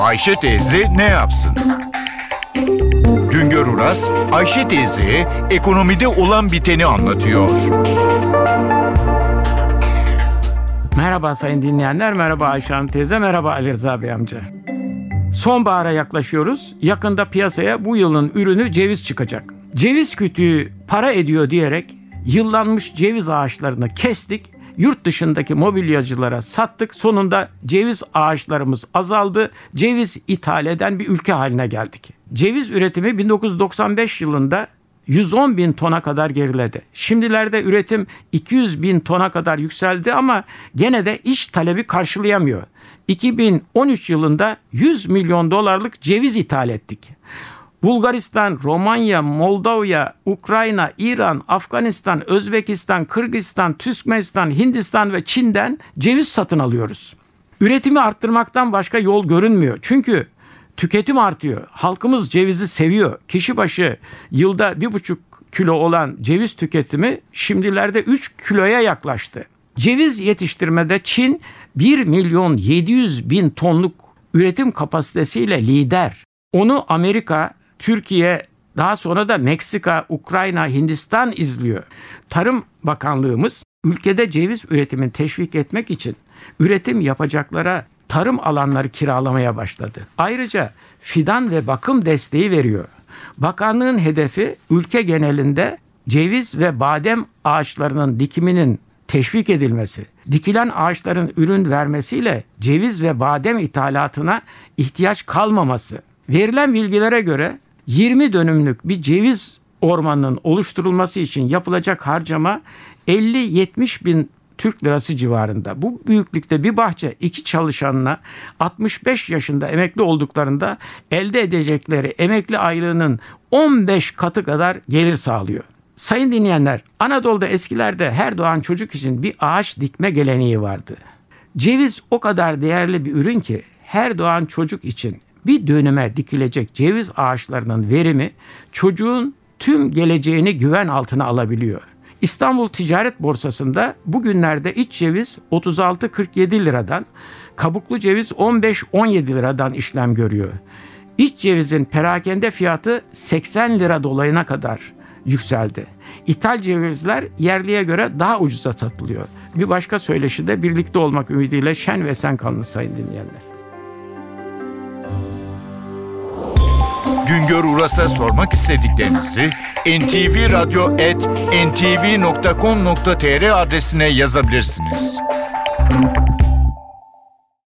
Ayşe teyze ne yapsın? Güngör Uras, Ayşe teyze ekonomide olan biteni anlatıyor. Merhaba sayın dinleyenler, merhaba Ayşe Hanım teyze, merhaba Ali Rıza Bey amca. Sonbahara yaklaşıyoruz. Yakında piyasaya bu yılın ürünü ceviz çıkacak. Ceviz kütüğü para ediyor diyerek yıllanmış ceviz ağaçlarını kestik. Yurt dışındaki mobilyacılara sattık. Sonunda ceviz ağaçlarımız azaldı. Ceviz ithal eden bir ülke haline geldik. Ceviz üretimi 1995 yılında 110 bin tona kadar geriledi. Şimdilerde üretim 200 bin tona kadar yükseldi ama gene de iş talebi karşılayamıyor. 2013 yılında 100 milyon dolarlık ceviz ithal ettik. Bulgaristan, Romanya, Moldova, Ukrayna, İran, Afganistan, Özbekistan, Kırgızistan, Türkmenistan, Hindistan ve Çin'den ceviz satın alıyoruz. Üretimi arttırmaktan başka yol görünmüyor. Çünkü tüketim artıyor. Halkımız cevizi seviyor. Kişi başı yılda bir buçuk kilo olan ceviz tüketimi şimdilerde 3 kiloya yaklaştı. Ceviz yetiştirmede Çin 1 milyon 700 bin tonluk üretim kapasitesiyle lider. Onu Amerika, Türkiye, daha sonra da Meksika, Ukrayna, Hindistan izliyor. Tarım Bakanlığımız ülkede ceviz üretimini teşvik etmek için üretim yapacaklara tarım alanları kiralamaya başladı. Ayrıca fidan ve bakım desteği veriyor. Bakanlığın hedefi ülke genelinde ceviz ve badem ağaçlarının dikiminin teşvik edilmesi, dikilen ağaçların ürün vermesiyle ceviz ve badem ithalatına ihtiyaç kalmaması. Verilen bilgilere göre 20 dönümlük bir ceviz ormanının oluşturulması için yapılacak harcama 50-70 bin Türk lirası civarında. Bu büyüklükte bir bahçe iki çalışanına 65 yaşında emekli olduklarında elde edecekleri emekli aylığının 15 katı kadar gelir sağlıyor. Sayın dinleyenler, Anadolu'da eskilerde her doğan çocuk için bir ağaç dikme geleneği vardı. Ceviz o kadar değerli bir ürün ki her doğan çocuk için bir döneme dikilecek ceviz ağaçlarının verimi çocuğun tüm geleceğini güven altına alabiliyor. İstanbul Ticaret Borsası'nda bugünlerde iç ceviz 36-47 liradan, kabuklu ceviz 15-17 liradan işlem görüyor. İç cevizin perakende fiyatı 80 lira dolayına kadar yükseldi. İthal cevizler yerliye göre daha ucuza satılıyor. Bir başka söyleşi de birlikte olmak ümidiyle şen ve sen kalın sayın dinleyenler. Güngör Uras'a sormak istediklerinizi ntvradio.com.tr adresine yazabilirsiniz.